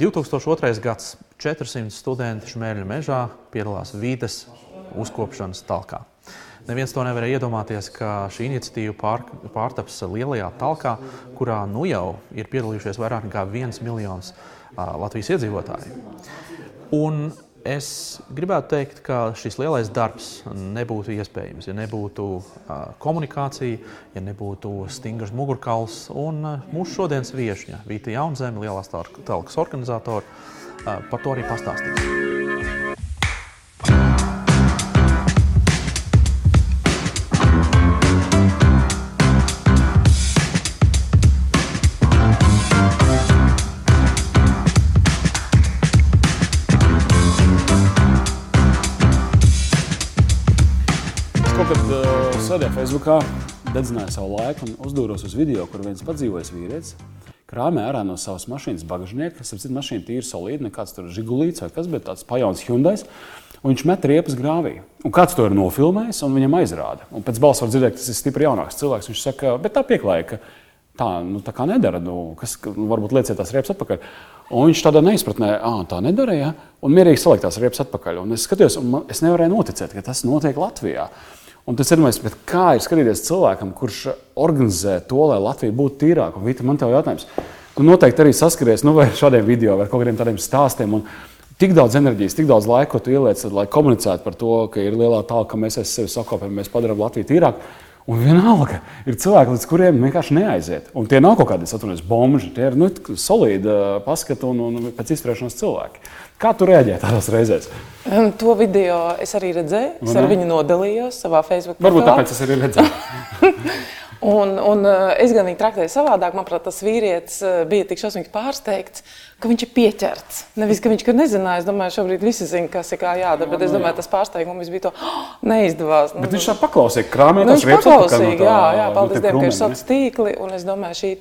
2002. gads 400 studenti Šmērļa mežā piedalās vides uzkopšanas talkā. Neviens to nevarēja iedomāties, ka šī iniciatīva pār, pārtaps lielajā talkā, kurā nu jau ir piedalījušies vairāk nekā viens miljons uh, Latvijas iedzīvotāju. Un Es gribētu teikt, ka šis lielais darbs nebūtu iespējams, ja nebūtu komunikācija, ja nebūtu stingrs mugurkauls. Un mūsu šodienas viesņa, Vīta Jaunzeme, lielās telpas organizatora, par to arī pastāstīs. Sēdēju Facebookā, dedzināju savu laiku un uzdūros uz video, kur viens padzīvojis vīrietis krāmē ārā no savas mašīnas bagāžnieka. Tas ir mašīna tīra solīda, nekāds tur žigulīts vai kas, bet tāds pajauns Hyundai. Un viņš met riepas grāvī. Un kāds to ir nofilmējis un viņam aizrāda. Un pēc balss var dzirdēt, ka tas ir stipri jaunāks cilvēks. Viņš saka, bet tā pieklāja, ka tā, nu, tā kā nedara. Nu, kas, nu, varbūt lieciet tās riepas atpakaļ. Un viņš tādā neizpratnē, ah, tā nedara, ja? un mierīgi salikt tās riepas atpakaļ. Un es skatījos, un man, es nevarēju noticēt, ka tas notiek Latvijā. Un tas ir monētas, kā ir skatīties cilvēkam, kurš organizē to, lai Latvija būtu tīrāka. Vita, man te ir jautājums. Tu noteikti arī saskaries nu, ar šādiem video vai kaut kādiem tādiem stāstiem. Un tik daudz enerģijas, tik daudz laika, ko tu ieliec, lai komunicētu par to, ka ir lielā tālāk, ka mēs sevi sakopami, mēs padarām Latviju tīrāku. Un vienalga ir cilvēki, līdz kuriem vienkārši neaiziet. Un tie nav kaut kādi atvainojas bomži, tie ir nu, solīdi paskati un, un pēc izturēšanās cilvēki. Kā tu reaģēji tādās reizēs? To video es arī redzēju. Es ar viņu nodalījos savā Facebook. Varbūt tāpēc es arī redzēju. un, un es gan viņu traktēju savādāk. Manuprāt, tas vīrietis bija tik šausmīgi pārsteigts ka viņš ir pieķerts. Nevis, ka viņš ka nezināja. Es domāju, šobrīd visi zina, kas ir kā jādara. Bet es domāju, tas pārsteigums bija to oh, neizdevās. Bet viņš tā paklausīja, krāmē nu, riepas. Paklausīgi, tā, jā, jā, paldies Dievam, ka ir sociāls tīkli. Un es domāju, šī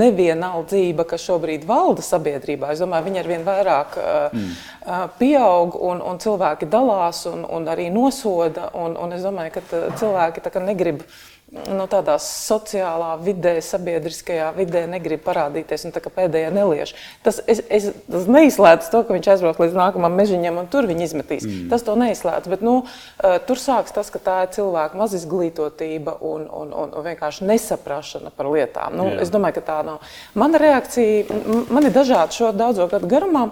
nevienaldzība, kas šobrīd valda sabiedrībā, es domāju, viņa ar vien vairāk mm. uh, pieaug un, un cilvēki dalās un, un arī nosoda. Un, un es domāju, ka cilvēki negrib nu, tādā sociālā vidē, sabiedriskajā vidē negrib parādīties un pēdējā neliež. Tas, es, es, tas neizslēdz to, ka viņš aizbrauks līdz nākamajam mežiņam un tur viņi izmetīs. Mm. Tas to neizslēdz. Bet nu, uh, tur sākas tas, ka tā ir cilvēka mazizglītotība un, un, un, un vienkārši nesaprašana par lietām. Nu, yeah. es domāju, ka tā nav. Mana reakcija, man ir dažādi šo daudzo gadu garumā.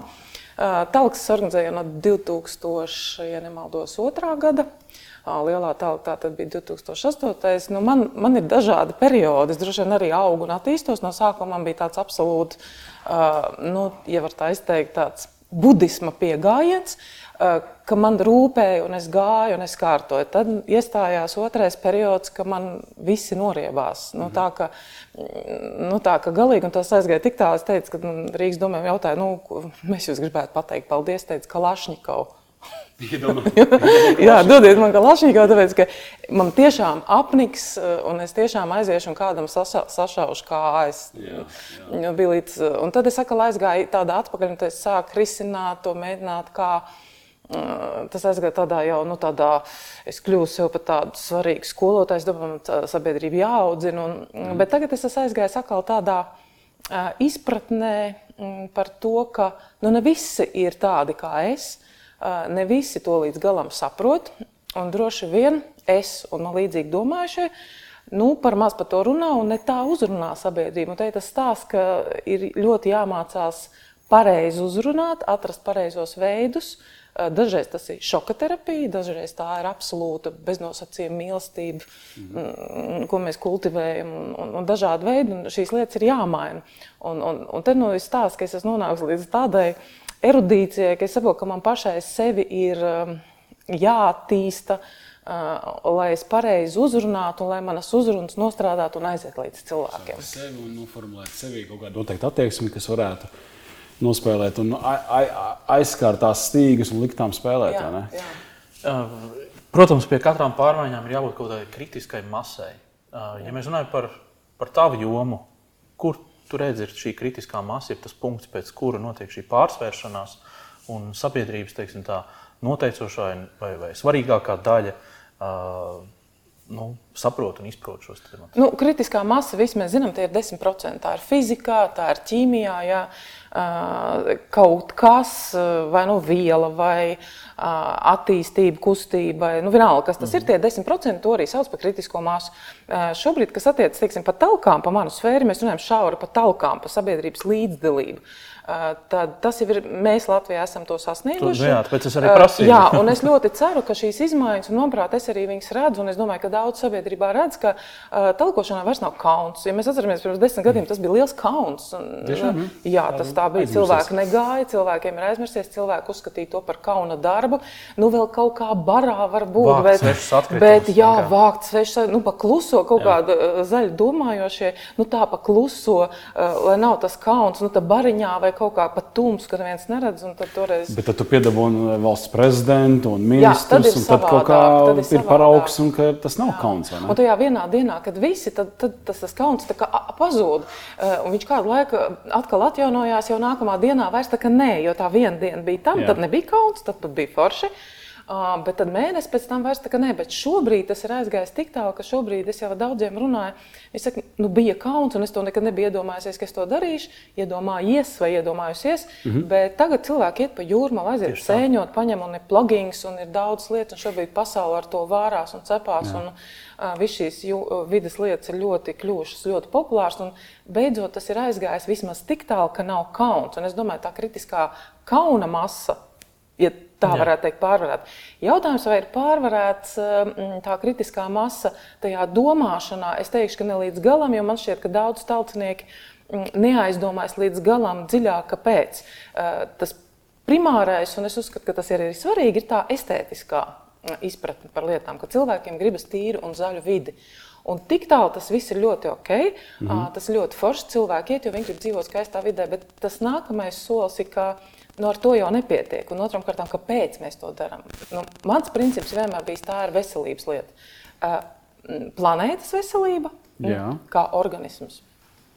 Uh, Talks organizēja no 2000, ja nemaldos, otrā gada lielā telpa, tā bija 2008. Nu, man, man ir dažādi periodi. Es droši vien arī augu un attīstos. No sākuma man bija tāds absolūti, uh, nu, ja var tā izteikt, tāds budisma pieejams, ka man rūpēja, un es gāju, un es kārtoju. Tad iestājās otrais periods, kad man visi noriebās. Nu, tā, ka, nu, tā ka galīgi, un tas aizgāja tik tālu, es teicu, ka Rīgas domēm jautāja, nu, mēs jūs gribētu pateikt paldies, teica Kalašņikovs. jā, dodiet man kalašņīko, tāpēc, ka man tiešām apniks, eh, un es tiešām aiziešu un kādam saša, sašaušu kājas. Nu, līdz, eh, un tad es atkal aizgāju tādā atpakaļ, un es sāku risināt to, mēģināt kā. Eh, tas aizgāja tādā jau, nu, tādā, es kļuvu sev par tādu svarīgu skolotāju, es domāju, ka sabiedrība jāaudzina. Un, mm. Bet tagad es esmu aizgājis atkal tādā uh, izpratnē mm, par to, ka nu, ne visi ir tādi kā es. Ne visi to līdz galam saprot, un droši vien es un man līdzīgi domājušie nu, par maz par to runā un ne tā uzrunā sabiedrību. Un te tas stāsts, ka ir ļoti jāmācās pareizi uzrunāt, atrast pareizos veidus. Dažreiz tas ir šoka terapija, dažreiz tā ir absolūta beznosacījuma mīlestība, mm. ko mēs kultivējam, un, un, un dažādi veidi. Un šīs lietas ir jāmaina. Un, un, un te nu ir stāsts, ka es esmu nonākusi līdz tādai erudīcijai, ka es saprotu, ka man pašai sevi ir um, jāattīsta, uh, lai es pareizi uzrunātu, un lai manas uzrunas nostrādātu un aiziet līdz cilvēkiem. Sevi un noformulēt sevi kaut kādu noteiktu attieksmi, kas varētu nospēlēt un aizskārt tās stīgas un liktām spēlēt. Jā, jā. Uh, protams, pie katrām pārmaiņām ir jābūt kaut kādai kritiskai masai. Uh, ja mēs runājam par, par tavu jomu, kur Tur redz, ir šī kritiskā masa, ir tas punkts, pēc kura notiek šī pārsvēršanās un sabiedrības teiksim, tā, noteicošā vai, vai svarīgākā daļa uh, nu, saprot un izprot šos tematus? Nu, kritiskā masa, vismaz zinām, tie ir 10%. Tā ir fizikā, tā ir ķīmijā, jā, kaut kas, vai nu viela, vai attīstība, kustība, nu, vienalga, kas tas mm -hmm. ir. Tie 10% to arī sauc par kritisko masu. Šobrīd, kas attiecas par talkām, pa manu sfēru, mēs runājam šauri par talkām, par sabiedrības līdzdalību tad tas jau ir. Mēs Latvijā esam to sasnieguši. Jā, tāpēc es arī prasīju. Jā, un es ļoti ceru, ka šīs izmaiņas, un manuprāt, es arī viņas redzu, un es domāju, ka daudz sabiedrībā redz, ka uh, talkošanā vairs nav kauns. Ja mēs atceramies, pirms desmit gadiem tas bija liels kauns. Un, Tiešām, jā, tas tā bija. Cilvēki negāja, cilvēkiem ir aizmirsties, cilvēki uzskatīja to par kauna darbu. Nu, vēl kaut kā barā var būt, vākt bet, bet jā, vākt svešas, nu, pa kluso kaut jā. kāda zaļa domājošie, nu tā pa kluso, uh, lai nav tas kauns, nu tā bariņā vai kaut kā pat tums, kad neviens neredz. Tad, toreiz... Bet tad tu piedabūji valsts prezidentu un tad un tad kaut kā tad ir, ir paraugs, un ka tas nav Jā. kauns. Un tajā vienā dienā, kad visi, tad, tad tas, tas kauns pazūd. Uh, un viņš kādu laiku atkal atjaunojās, jau nākamā dienā vairs tā kā nē, jo tā viena diena bija tam, Jā. tad nebija kauns, tad bija forši. Uh, bet tad mēnesis pēc tam vairs tā kā nē, bet šobrīd tas ir aizgājis tik tālu, ka šobrīd es jau ar daudziem runāju. Viņi saka, nu bija kauns, un es to nekad nebiju iedomājies, ka es to darīšu, iedomājies vai iedomājusies. Mm -hmm. Bet tagad cilvēki iet pa jūrmā, aiziet sēņot, paņem un ir plugins, un ir daudz lietu, un šobrīd pasaule ar to vārās un cepās. Jā. Un, uh, Visas šīs jū, vidas lietas ir ļoti kļuvušas ļoti populāras, un beidzot tas ir aizgājis vismaz tik tālu, ka nav kauns. Un es domāju, tā kritiskā kauna masa, ja Tā Jā. varētu teikt, pārvarēt. Jautājums, vai ir pārvarēts mm, tā kritiskā masa tajā domāšanā, es teikšu, ka ne līdz galam, jo man šķiet, ka daudz tautinieki mm, neaizdomājas līdz galam dziļāk, kāpēc. Tas primārais, un es uzskatu, ka tas ir arī svarīgi, ir tā estētiskā izpratne par lietām, ka cilvēkiem gribas tīru un zaļu vidi. Un tik tālu tas viss ir ļoti ok. Mm -hmm. Tas ļoti forši cilvēki iet, jo viņi grib dzīvot skaistā vidē, bet tas nākamais solis ir, ka Nu, ar to jau nepietiek. Un otram kārtām, kāpēc mēs to darām? Nu, mans princips vienmēr bijis tā ir veselības lieta. Uh, planētas veselība Jā. kā organisms.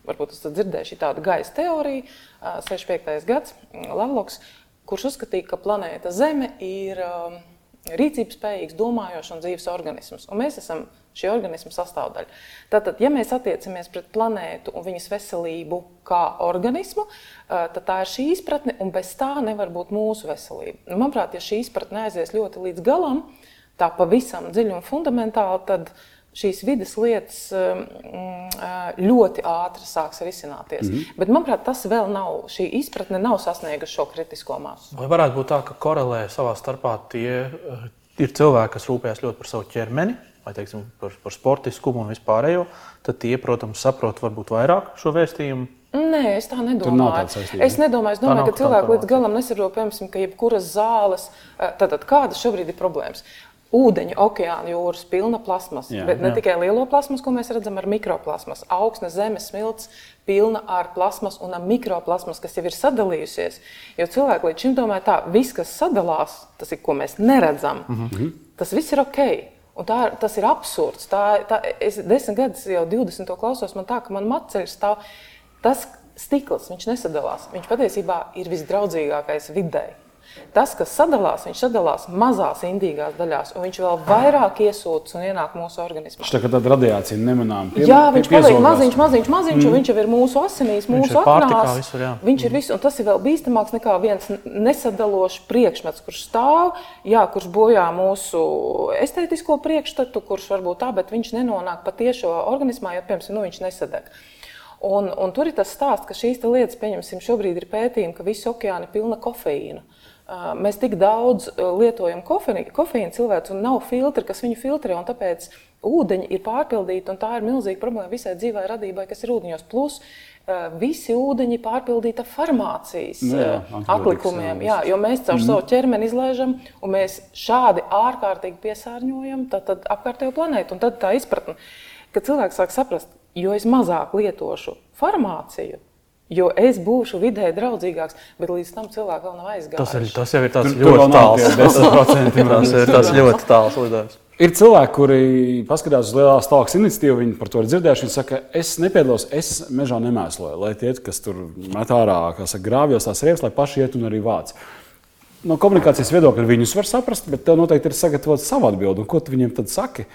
Varbūt jūs dzirdējuši tādu gaisa teoriju, uh, 65. gads, Lavloks, kurš uzskatīja, ka planēta Zeme ir uh, rīcības spējīgs, domājošs un dzīves organisms. Un mēs esam šī organisma sastāvdaļa. Tātad, ja mēs attiecamies pret planētu un viņas veselību kā organismu, tad tā ir šī izpratne, un bez tā nevar būt mūsu veselība. Manuprāt, ja šī izpratne aizies ļoti līdz galam, tā pavisam dziļi un fundamentāli, tad šīs vidas lietas ļoti ātri sāks risināties. Mm -hmm. Bet, manuprāt, tas vēl nav, šī izpratne nav sasniegusi šo kritisko masu. Vai varētu būt tā, ka korelē savā starpā tie ir cilvēki, kas rūpējas ļoti par savu ķermeni? Vai teiksim, par, par sportiskumu un vispārējo, tad tie, protams, saprot varbūt vairāk šo vēstījumu. Nē, es tā nedomāju. Es nedomāju, es domāju ka cilvēki līdz galam nesaprot, piemēram, ka jebkuras zāles, tātad kādas šobrīd ir problēmas. Ūdeņa, okeāna, jūras pilna plasmas. Jā, bet ne jā. tikai lielo plasmas, ko mēs redzam ar mikroplasmas. Augsne, zemes smilts pilna ar plasmas un ar mikroplasmas, kas jau ir sadalījusies. Jo cilvēki līdz šim domā, tā viss, kas sadalās, tas ir, ko mēs neredzam, mm -hmm. tas viss ir ok. Un tā, tas ir absurds. Tā, tā, es desmit gadus, jau 20 to klausos, man tā, ka man matceļš stāv. Tas stikls, viņš nesadalās. Viņš patiesībā ir visdraudzīgākais videi. Tas, kas sadalās, viņš sadalās mazās indīgās daļās, un viņš vēl vairāk iesūcas un ienāk mūsu organismā. Tā kā tāda radiācija nemanām. Pie, jā, viņš pie, paliek maziņš, maziņš, maziņš, mm. un viņš jau ir mūsu asinīs, mūsu aknās. Visur, jā. viņš ir mm. viss, un tas ir vēl bīstamāks nekā viens nesadalošs priekšmets, kurš stāv, jā, kurš bojā mūsu estētisko priekšstatu, kurš varbūt tā, bet viņš nenonāk patiešo organismā, jo, piemēram, nu, viņš nesadeg. Un, un tur ir tas stāsts, ka šīs lietas, pieņemsim, šobrīd ir pētījumi, ka visi okeāni ir pilni kofeīna. Mēs tik daudz lietojam kofeīnu, cilvēku, un nav filtri, kas viņu filtrē. Tāpēc ūdeņi ir pārpildīti, un tā ir milzīga problēma visai dzīvai radībai, kas ir ūdeņos. Plus visi ūdeņi pārpildīti ar farmācijas nu jā, atlikumiem. Jā, jo mēs caur mm. savu ķermeni izlaižam, un mēs šādi ārkārtīgi piesārņojam apkārtējo planētu. Un tad tā izpratne, ka cilvēks sāk saprast, jo es mazāk lietošu farmāciju, Jo es būšu vidē draudzīgāks, bet līdz tam cilvēkam vēl nav aizgājis. Tas, ir, tas jau ir tas ļoti tāls. tas ir tas ļoti tāls lidojums. Ir cilvēki, kuri paskatās uz lielās tālākas iniciatīvu, viņi par to ir dzirdējuši. Viņi saka, es nepiedalos, es mežā nemēsloju, lai tie, kas tur met ārā, kas grāvjos tās riepas, lai paši iet un arī vāc. No komunikācijas viedokļa viņus var saprast, bet tev noteikti ir sagatavota sava atbilde. Ko tu viņiem tad saki?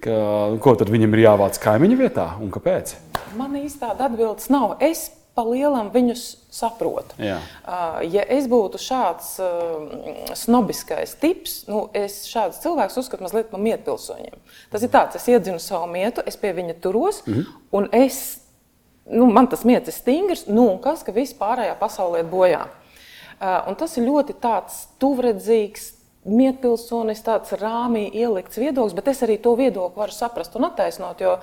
Ka, ko tad viņam ir jāvāc kaimiņu vietā un kāpēc? Man īsti tāda atbildes nav. Es pa lielam viņus saprotu. Uh, ja es būtu šāds uh, snobiskais tips, nu, es šādus cilvēkus uzskatu mazliet par mietpilsoņiem. Tas ir tāds, es iedzinu savu mietu, es pie viņa turos, mm -hmm. un es, nu, man tas mietis ir stingrs, nu, un kas, ka viss pārējā pasaulē ir bojā. Uh, tas ir ļoti tāds tuvredzīgs, mietpilsonis, tāds rāmī ielikts viedoklis, bet es arī to viedokli varu saprast un attaisnot, jo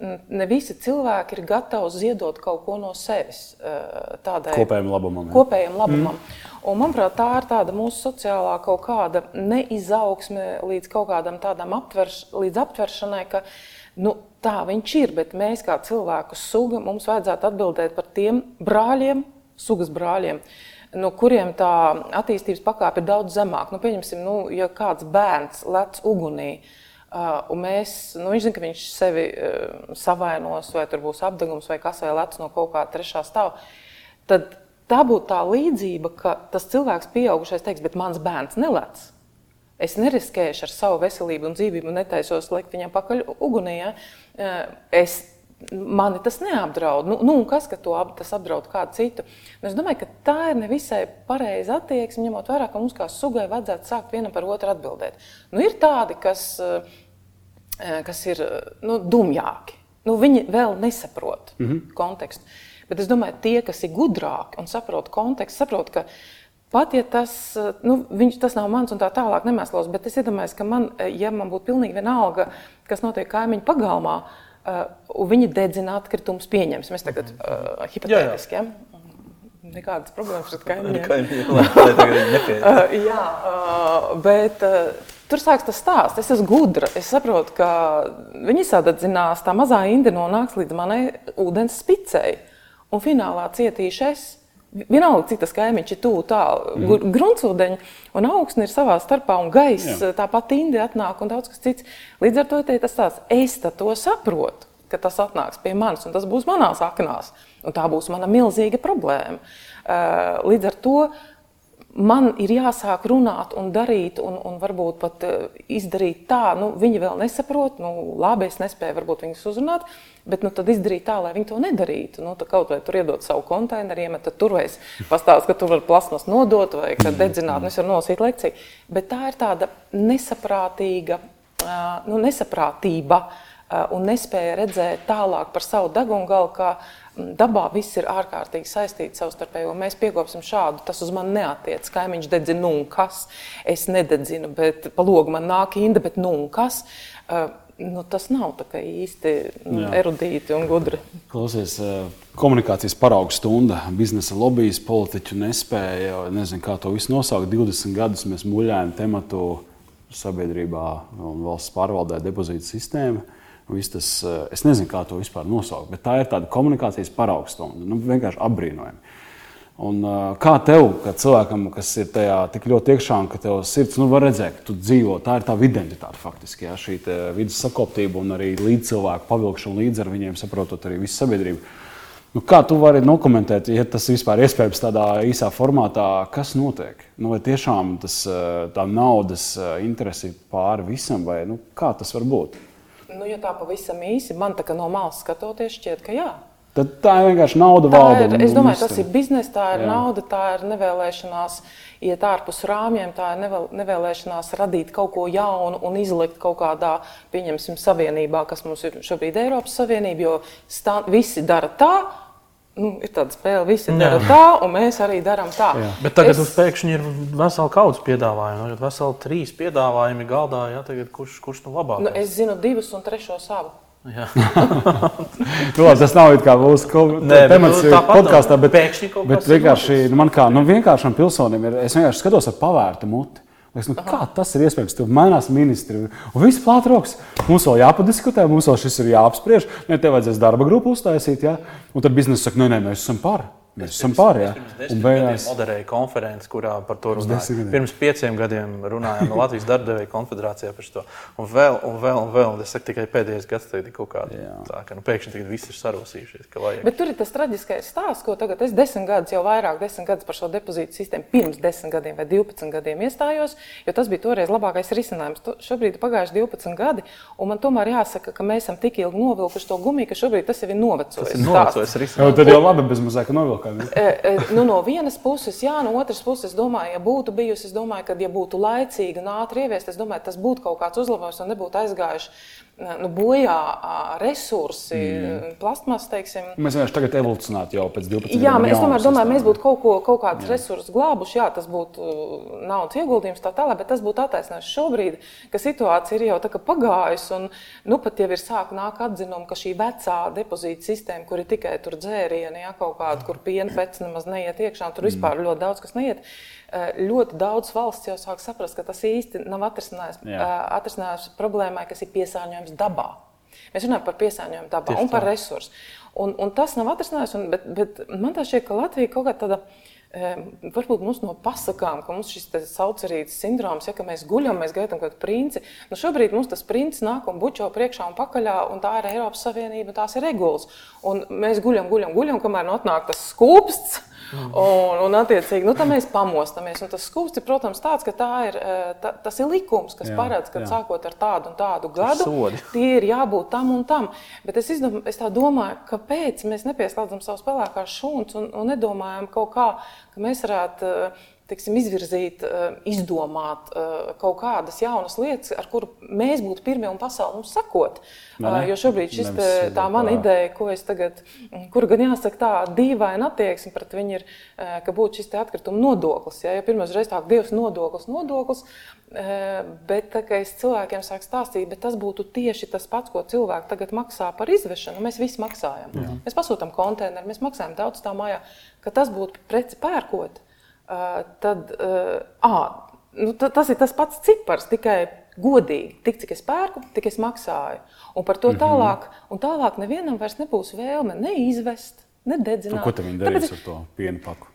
mm, ne visi cilvēki ir gatavi ziedot kaut ko no sevis eh, tādai kopējam labumam. Jā. Kopējam labumam. Mm. Un, manuprāt, tā ir tāda mūsu sociālā kaut kāda neizaugsme līdz kaut kādam tādam aptverš, līdz aptveršanai, ka nu, tā viņš ir, bet mēs kā cilvēku suga mums vajadzētu atbildēt par tiem brāļiem, sugas brāļiem, uh, no kuriem tā attīstības pakāpe ir daudz zemāka. Nu, pieņemsim, nu, ja kāds bērns lec ugunī. Uh, mēs, nu, viņš zina, ka viņš sevi uh, savainos, vai tur būs apgabals, vai kas vēl lec no kaut kā trešā stāva. Tad tā būtu tā līdzība, ka tas cilvēks, pieaugušais, teiks, bet mans bērns nelec. Es neriskēšu ar savu veselību un dzīvību, netaisos likt viņam pakaļ ugunī. Ja? Es mani tas neapdraud. Nu, nu, kas ka to, tas apdraud kādu citu? Un es domāju, ka tā ir nevisai pareiza attieksme, ņemot vērā, ka mums kā sugai vajadzētu sākt vienam par otru atbildēt. Nu, ir tādi, kas, eh, kas ir nu, dumjāki. Nu, viņi vēl nesaprot mm -hmm. kontekstu. Bet es domāju, tie, kas ir gudrāki un saprot kontekstu, saprot, ka Pat ja tas, nu, viņš, tas nav mans un tā tālāk nemēslos, bet es iedomājos, ka man, ja man būtu pilnīgi vienalga, kas notiek kaimiņu pagalmā, uh, Uh, viņi dedzina atkritumus, pieņemsim, mēs tagad uh, hipotētiski. Ja? Nekādas problēmas ar kaimiņiem. uh, jā, uh, bet uh, tur sākas tas stāsts. Es esmu gudra. Es saprotu, ka viņi sadedzinās, tā mazā indi nonāks līdz manai ūdens spicei. Un finālā cietīšu es. Vienalga, cik tas kaimiņš ir tuvu tālu. Mm. Gruntsūdeņi un augsne ir savā starpā, un gaisa tāpat indi atnāk un daudz kas cits. Līdz ar to tas tāds, es to saprotu, ka tas atnāks pie manis un tas būs manās aknās. Un tā būs mana milzīga problēma. Eh, līdz ar to man ir jāsāk runāt un darīt, un, un varbūt pat eh, izdarīt tā, nu, viņi vēl nesaprot, nu, labi, es nespēju varbūt viņus uzrunāt, bet nu, tad izdarīt tā, lai viņi to nedarītu. Nu, kaut vai tur iedot savu konteineru, iemet tur, vai pastāstīt, ka tur var plasmas nodot, vai ka dedzināt, nu, es varu nosīt lekciju. Bet tā ir tāda nesaprātīga, nu, nesaprātība un nespēja redzēt tālāk par savu degunu galu, kā dabā viss ir ārkārtīgi saistīts savstarpēji. Mēs piekopsim šādu, tas uz mani neatiec. Kaimiņš dedzina, nu kas? Es nededzinu, bet pa logu man nāk inde, bet nu kas? Uh, nu, tas nav īsti nu, erudīti un gudri. Klausies, komunikācijas paraugu stunda, biznesa lobbyis, politiķu nespēja, nezinu, kā to visu nosaukt. 20 gadus mēs muļājam tematu sabiedrībā un valsts pārvaldē depozītu sistēmu. Tas, eh, es nezinu, kā to vispār nosaukt, bet tā ir tāda komunikācijas paraugstunda. Nu, vienkārši apbrīnojami. Un, eh, kā tev, kā cilvēkam, kas ir tajā tik ļoti iekšā, un ka tev sirds nu, var redzēt, ka tu dzīvo, tā ir tā identitāte faktiski. Jā, šī vidas sakoptība un arī līdzcilvēku pavilkšana līdzi ar viņiem, saprotot arī visu sabiedrību. Nu, kā tu vari nokomentēt, ja tas vispār iespējams tādā īsā formātā, kas notiek? Nu, vai tiešām tas, eh, tā naudas interese ir pāri visam, vai nu, kā tas var būt? Nu, ja tā pavisam īsi, man tā kā no malas skatoties, šķiet, ka jā. Tad tā ir vienkārši nauda valda. Ir, es domāju, tas ir biznesa, tā ir jā. nauda, tā ir nevēlēšanās iet ārpus rāmjiem, tā ir nevēl, nevēlēšanās radīt kaut ko jaunu un izlikt kaut kādā, pieņemsim, savienībā, kas mums ir šobrīd Eiropas Savienība, jo stā, visi dara tā, nu, ir tāda spēle, visi dara tā, un mēs arī darām tā. Jā. Bet tagad es... pēkšņi ir vesela kaudzes piedāvājuma. Tagad veseli trīs piedāvājumi galdā. Jā, tagad, kurš, kurš nu labāk? Nu, es zinu divus un trešo savu. nu, tas nav mūsu temats nu, podkāstā, bet, bet vienkārši nu, man kā nu, vienkāršam pilsonim ir, es vienkārši skatos ar pavērtu muti. Es, nu, kā tas ir iespējams? Tur mainās ministri. Un viss plātroks. Mums vēl jāpadiskutē, mums vēl šis ir jāapspriež. Ne, tev vajadzēs darba grupu uztaisīt. Ja? Un tad biznesa saka, nē, nē, mēs esam par. Mēs esam pārējā. Un beigās moderēja konferenci, kurā par to runāja. Pirms pieciem gadiem runājām no Latvijas darbadevēja konfederācijā par to. Un vēl, un vēl, un vēl. Es saku, tikai pēdējais gads tagad ir kaut kāda tā, ka nu, pēkšņi viss ir sarūsījušies. Bet tur ir tas traģiskais stāsts, ko tagad es desmit gadus, jau vairāk desmit gadus par šo depozītu sistēmu pirms desmit gadiem vai divpadsmit gadiem iestājos, jo tas bija toreiz labākais risinājums. Šobrīd ir pagājuši divpadsmit gadi, un man tomēr jāsaka, ka mēs esam tik ilgi novilkuši to gumiju, ka šobrīd tas jau ir novecojis. Tas ir novecojis risinājums. Tad jau labi bez mazāka novilkuma. E, e, nu, no vienas puses, jā, no otras puses, domāju, ja būtu bijusi, es domāju, ka, ja būtu laicīgi un ātri ieviest, es domāju, tas būtu kaut kāds uzlabojums un nebūtu aizgājuši nu, bojā resursi, mm. plasmas. Teiksim. Mēs vienkārši tagad evolūcionētu jau pēc 12 gadiem. Jā, es tomēr domāju, mēs būtu kaut, ko, kaut kādus resursus glābuši. Jā, tas būtu naudas ieguldījums, tā tālāk, bet tas būtu attaisnojis šobrīd, ka situācija ir jau tā kā pagājusi. Un, nu, pat jau ir sāk nāk atzinumi, ka šī vecā depozīta sistēma, kur ir tikai tur dzērieni, ja kaut kāda, kur piena pēc nemaz neiet iekšā, tur vispār mm. ļoti daudz kas neiet. Eh, ļoti daudz valsts jau sāk saprast, ka tas īsti nav atrisinājums, eh, problēmai, kas ir piesārņojums dabā. Mēs runājam par piesārņojumu dabā Tieši un par resursu. Un, un tas nav atrisinājums, un, bet, bet man tā šķiet, ka Latvija kaut kā tāda. Varbūt mums no pasakām, ka mums šis saucerītas sindroms, ja mēs guļam, mēs gaidām kaut kādu princi. Nu šobrīd mums tas princis nāk un bučo priekšā un pakaļā, un tā ir Eiropas Savienība, tās ir regulas. Un mēs guļam, guļam, guļam, kamēr notnāk tas skūpsts, Un, un attiecīgi, nu, mēs pamostamies. Un tas skūpsts ir, protams, tāds, ka ir, eh, tā, tas ir likums, kas jā, paredz, ka jā. sākot ar tādu un tādu gadu, tie ir jābūt tam un tam. Bet es, izdom, es domāju, kāpēc mēs nepieslēdzam savus pelēkās šūnas un, un nedomājam kaut kā, ka mēs varētu teiksim, izvirzīt, eh, izdomāt eh, kaut kādas jaunas lietas, ar kuru mēs būtu pirmie un pasauli mums sakot. Ne, ne? Jo šobrīd šis, te, tā mana ideja, ko es tagad, kur gan jāsaka, tā dīvaina attieksme pret viņu ir, eh, ka būtu šis atkrituma nodoklis. Ja, ja pirmais reiz tā Dievs nodoklis, nodoklis, bet tā, es cilvēkiem sāku stāstīt, bet tas būtu tieši tas pats, ko cilvēki tagad maksā par izvešanu. Mēs visi maksājam. Jā. Mēs pasūtām konteineru, mēs maksājam daudz tā mājā, ka tas būtu preci pērkot tad à, nu, tas ir tas pats cipars, tikai godīgi. Tik cik es pērku, tik es maksāju. Un par to mhm. tālāk, un tālāk nevienam vairs nebūs vēlme neizvest, nededzināt. Ko viņi darīs Tāpēc... ar to pienu paku?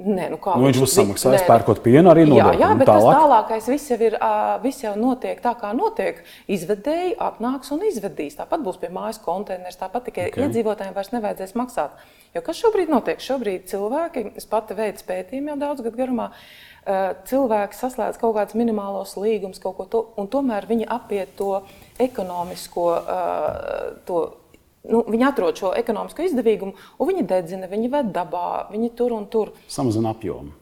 Nē, nu kā, nu, viņš būs samaksājis, pērkot pienu arī no Jā, jā bet tālāk. tas tālākais viss jau, ir, viss jau notiek tā, kā notiek. Izvedēji atnāks un izvedīs. Tāpat būs pie mājas konteineris, tāpat tikai okay. iedzīvotājiem vairs nevajadzēs maksāt. Jo kas šobrīd notiek? Šobrīd cilvēki, es pati veicu pētījumu jau daudz gadu garumā, cilvēki saslēdz kaut kādus minimālos līgumus, kaut ko to, un tomēr viņi apiet to ekonomisko, to, nu, viņi atrod šo ekonomisko izdevīgumu, un viņi dedzina, viņi ved dabā, viņi tur un tur. Samazina apjomu.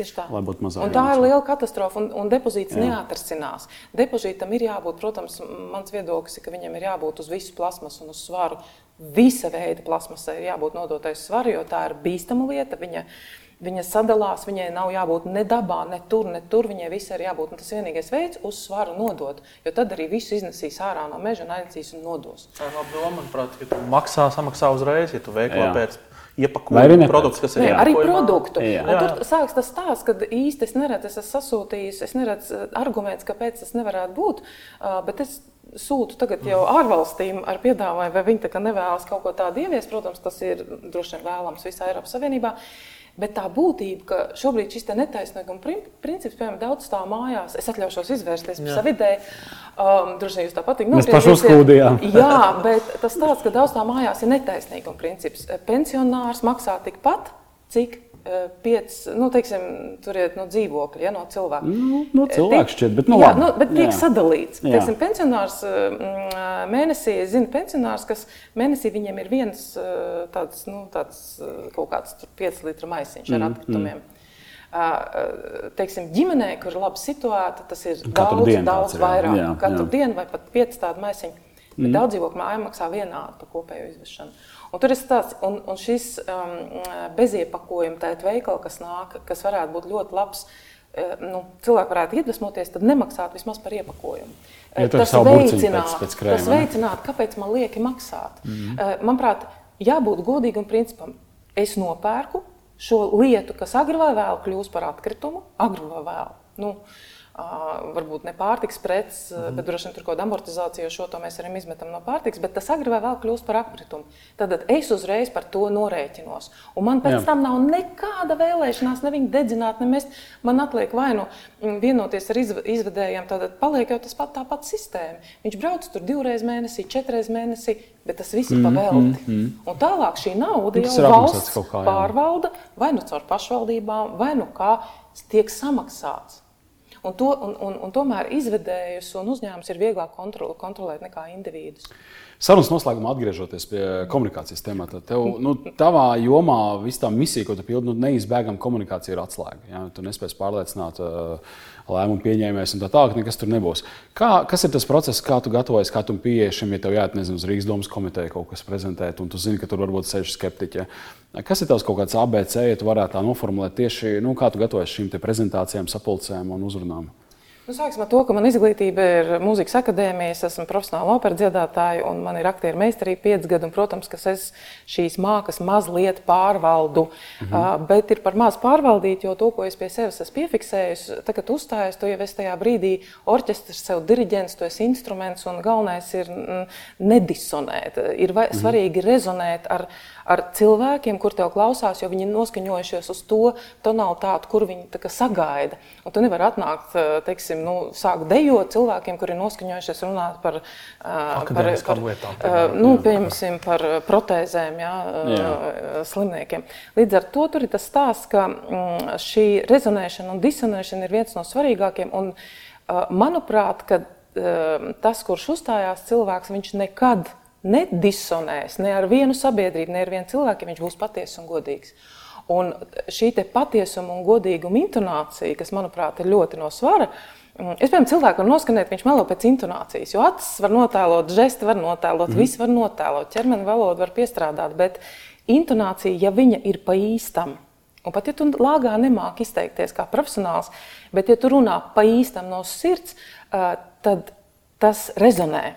Tieši tā. Lai būtu mazāk. Tā ir liela katastrofa, un, un depozīts Jā. neatrasinās. Depozītam ir jābūt, protams, mans viedoklis ir, ka viņam ir jābūt uz visu plasmasu un uz svaru. Visa veida plasmasai ir jābūt nodotai svaru, jo tā ir bīstama lieta. Viņa, viņa sadalās, viņai nav jābūt ne dabā, ne tur, ne tur. Viņai visai ir jābūt. Tas vienīgais veids, uz svaru nodot. Jo tad arī visu iznesīs ārā no meža un aiznesīs un nodos. Tā ir laba doma, manuprāt, ka tu maksā, samaksā uzreiz, ja tu veiklā pēc iepakojumu produktu, kas ir ne, arī produktu. Jā. Jā. Tur sākas tas stāsts, ka īsti es neredzu, es esmu sasūtījis, es neredzu argumentus, kāpēc tas nevarētu būt. Bet es sūtu tagad jau ārvalstīm ar piedāvājumu, vai viņi nevēlas kaut ko tādu ieviest. Protams, tas ir droši vien vēlams visā Eiropas Savienībā. Bet tā būtība, ka šobrīd šis netaisnīguma princips, piemēram, daudz stāv mājās, es atļaušos izvērsties par savu ideju. Um, droši vien jūs tā patīk. Mēs paši uzskūdījām. Jā, bet tas tāds, ka daudz stāv mājās ir netaisnīguma princips. Pensionārs maksā tikpat, cik piec, nu, teiksim, tur ir no dzīvokļa, ja, no cilvēka. Nu, no cilvēka šķiet, bet, nu, jā, nu, bet tiek jā. sadalīts. Jā. Teiksim, pensionārs mēnesī, es zinu, pensionārs, kas mēnesī viņiem ir viens tāds, nu, tāds kaut kāds 5 litru maisiņš ar mm, atkritumiem. Mm. Teiksim, ģimenē, kur ir labi situēta, tas ir katru daudz, daudz ir, vairāk. Jā, katru jā. dienu vai pat 5 tādu maisiņu. Bet mm. daudz dzīvokļu māja maksā vienādi par kopējo izvešanu. Un tur ir tāds, un, un šis um, beziepakojuma tādā veikalā, kas nāk, kas varētu būt ļoti labs. Nu, cilvēki varētu iedvesmoties, tad nemaksāt vismaz par iepakojumu. Ja tas veicināt, pēc, pēc krēma, tas veicināt, kāpēc man lieki maksāt. Mm -hmm. Manuprāt, jābūt godīgam principam. Es nopērku šo lietu, kas agri vai vēl kļūs par atkritumu, agri vai vēl. Nu, varbūt ne pārtiks preces, mm -hmm. bet droši vien tur kaut kāda amortizācija, jo šo to mēs arī izmetam no pārtiks, bet tas agri vai vēl kļūst par apkritumu. Tad es uzreiz par to norēķinos. Un man pēc Jā. tam nav nekāda vēlēšanās ne viņu dedzināt, ne mest. Man atliek vai nu vienoties ar izvedējiem, tad paliek jau tas pat tā pati sistēma. Viņš brauc tur divreiz mēnesī, četreiz mēnesī, bet tas viss ir mm pavēlti. Mm -hmm. Un tālāk šī nauda jau valsts kā, pārvalda vai nu caur pašvaldībām, vai nu kā tiek samaksāts. Un, to, un, un, un tomēr izvedējus un uzņēmums ir vieglāk kontrol, kontrolēt nekā individus. Sarunas noslēgumā atgriežoties pie komunikācijas temata. Tev, nu, tavā jomā viss tā misija, ko tu pildi, nu, neizbēgama komunikācija ir atslēga. Ja? Tu nespēsi pārliecināt uh, lēmumu pieņēmējus un tā tālāk, nekas tur nebūs. Kā, kas ir tas process, kā tu gatavojies, kā tu pieeji šim, ja tev jāiet nezinu, uz Rīgas domas komiteju kaut kas prezentēt, un tu zini, ka tur varbūt sēž skeptiķi. Ja? Kas ir tavs kaut kāds ABC, ja tu varētu tā noformulēt tieši, nu, kā tu gatavojies šīm prezentācijām, sapulcēm un uzrunām? Nu, sāksim ar to, ka man izglītība ir mūzikas akadēmija, es esmu profesionāla opera dziedātāja un man ir aktieru meistarība 5 gadi. Un, protams, ka es šīs mākslas mazliet pārvaldu, -hmm. uh, bet ir par maz pārvaldīt, jo to, ko es pie sevis esmu piefiksējis, tad, kad uzstājas, tu jau esi tajā brīdī orķestris, sev diriģents, tu esi instruments un galvenais ir nedisonēt. Ir vai, -hmm. svarīgi rezonēt ar, ar cilvēkiem, kur tev klausās, jo viņi ir noskaņojušies uz to tonalitāti, kur viņi sagaida. Un tu nevari atnākt, teiksim, teiksim, nu, sāk dejot cilvēkiem, kuri ir noskaņojušies runāt par, par, par, lietām, piemēram, nu, piemēram, par protēzēm, jā, jā. slimniekiem. Līdz ar to tur ir tas stāsts, ka mm, šī rezonēšana un disonēšana ir viens no svarīgākiem. Un, manuprāt, tas, kurš uzstājās cilvēks, viņš nekad nedisonēs ne ar vienu sabiedrību, ne ar vienu cilvēku, ja viņš būs patiess un godīgs. Un šī patiesuma un godīguma intonācija, kas, manuprāt, ir ļoti no svara, Mm, es, piemēram, cilvēku varu noskanēt, viņš melo pēc intonācijas. Jo acis var notēlot, žesti var notēlot, mm. viss var notēlot, ķermeni valodu var piestrādāt. Bet intonācija, ja viņa ir pa īstam, un pat ja tu lāgā nemāki izteikties kā profesionāls, bet ja tu runā pa īstam no sirds, tad tas rezonē.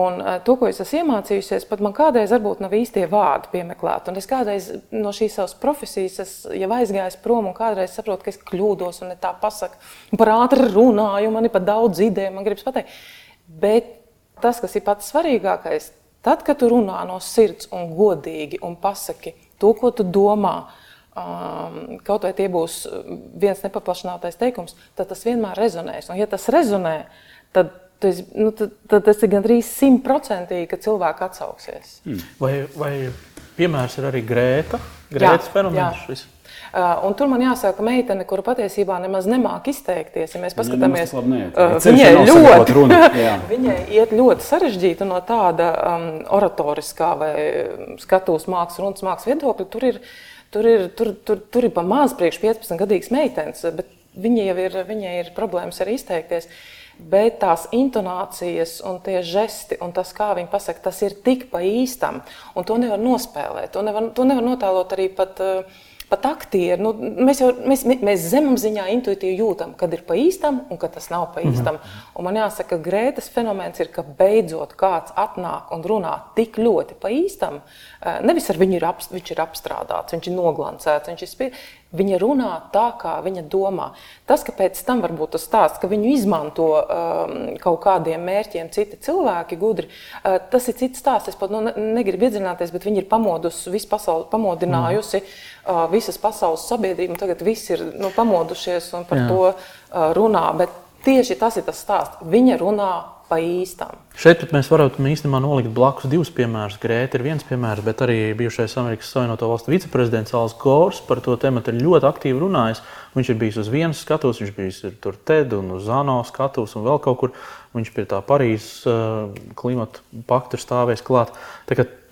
Un uh, to, ko es esmu iemācījusies, pat man kādreiz varbūt nav īstie vārdi piemeklēti. Un es kādreiz no šīs savas profesijas es jau aizgāju prom un kādreiz saprotu, ka es kļūdos un tā pasaku. Par ātri runāju, man ir pat daudz ideju, man gribas pateikt. Bet tas, kas ir pats svarīgākais, tad, kad tu runā no sirds un godīgi un pasaki to, ko tu domā, um, kaut vai tie būs viens nepaplašinātais teikums, tad tas vienmēr rezonēs. Un ja tas rezonē, tad esi, nu, tad, tad tas ir gandrīz simtprocentīgi, ka cilvēki atsauksies. Hmm. Vai, vai piemērs ir arī Grēta? Grētas fenomens. Uh, un tur man jāsaka, ka meitene, kura patiesībā nemaz nemāķi izteikties, ja mēs paskatāmies, uh, viņai, ļoti, runa, viņai iet ļoti sarežģīti no tāda um, oratoriskā vai skatuves mākslas, runas mākslas viedokļa. Tur ir, tur ir, tur, tur, tur ir pa maz priekš 15 gadīgas meitenes, bet viņai jau ir, viņai ir problēmas arī izteikties. Uh, bet tās intonācijas un tie žesti un tas, kā viņi pasaka, tas ir tik pa īstam, un to nevar nospēlēt. To nevar, to nevar notēlot arī pat. Uh, pat aktieri, nu, mēs jau mēs, mēs zemapziņā intuitīvi jūtam, kad ir pa īstam un kad tas nav pa mhm. īstam. -hmm. Un man jāsaka, ka Grētas fenomens ir, ka beidzot kāds atnāk un runā tik ļoti pa īstam. Nevis ar viņu ir, ap, viņš ir apstrādāts, viņš ir noglancēts, viņš ir spīd, Viņa runā tā, kā viņa domā. Tas, ka pēc tam varbūt tas stāsts, ka viņu izmanto um, kaut kādiem mērķiem citi cilvēki, gudri, uh, tas ir cits stāsts. Es pat nu, negribu iedziļināties, bet viņi ir pamodusi, visu pasauli, pamodinājusi mm. uh, visas pasaules sabiedrību. Tagad viss ir nu, pamodušies un par Jā. to uh, runā. Bet tieši tas ir tas stāsts. Viņa runā pa īstam. Šeit mēs varam īstenībā nolikt blakus divus piemērus. Grēta ir viens piemērs, bet arī bijušais Amerikas Savienoto Valstu viceprezidents Alans Gors par to tēmu ir ļoti aktīvi runājis. Viņš ir bijis uz vienas skatuves, viņš bijis tur TED un uz ANO skatuves un vēl kaut kur. Viņš pie tā Parīzes uh, klimata pakta ir stāvējis klāt.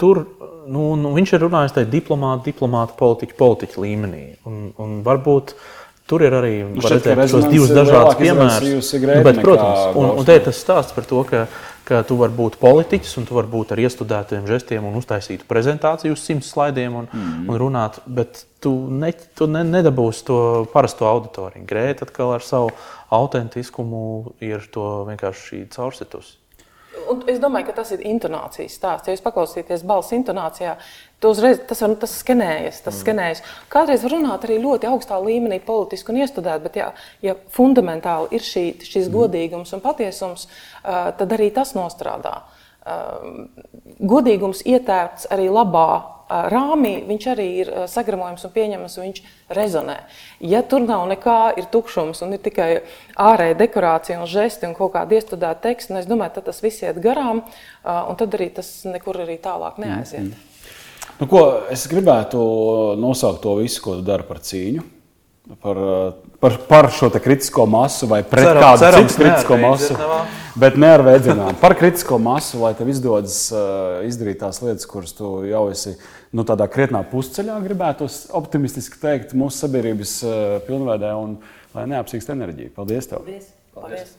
Tur nu, nu, viņš ir runājis tādā diplomāta, diplomāta, politiķa, politiķa līmenī. Un, un varbūt uh, Tur ir arī nu, redzēt, šos divus dažādus piemērus. Nu, bet, protams, un, un te ir tas stāsts par to, ka, ka tu vari būt politiķis un tu vari būt ar iestudētiem žestiem un uztaisīt prezentāciju uz simts slaidiem un, mm. un runāt, bet tu, ne, tu ne, nedabūsi to parasto auditoriju. Grēta atkal ar savu autentiskumu ir to vienkārši caursitus. un es domāju, ka tas ir intonācijas stāsts. Ja jūs paklausīsieties balss intonācijā, uzreiz, tas, var, tas skenējas. Tas mm. skenējas. Kādreiz var runāt arī ļoti augstā līmenī, politiski un iestudēt, bet, ja, ja fundamentāli ir šī, šis mm. godīgums un patiesums, uh, tad arī tas nostrādā. Uh, godīgums ietērpts arī labā rāmī viņš arī ir sagramojams un pieņemams, un viņš rezonē. Ja tur nav nekā, ir tukšums un ir tikai ārēja dekorācija un žesti un kaut kāda iestudēta teksta, es domāju, tad tas viss iet garām, un tad arī tas nekur arī tālāk neaiziet. Mm. Nu, ko, es gribētu nosaukt to visu, ko tu dari par cīņu par, par, par šo kritisko masu vai pret ceram, kādu cerams, citu kritisko masu. Bet ne ar vēdzinām. Par kritisko masu, lai tev izdodas uh, izdarīt tās lietas, kuras tu jau esi nu, tādā krietnā pusceļā, gribētu optimistiski teikt, mūsu sabiedrības uh, pilnveidē un lai neapsīkst enerģiju. Paldies! Tev. Paldies. Paldies.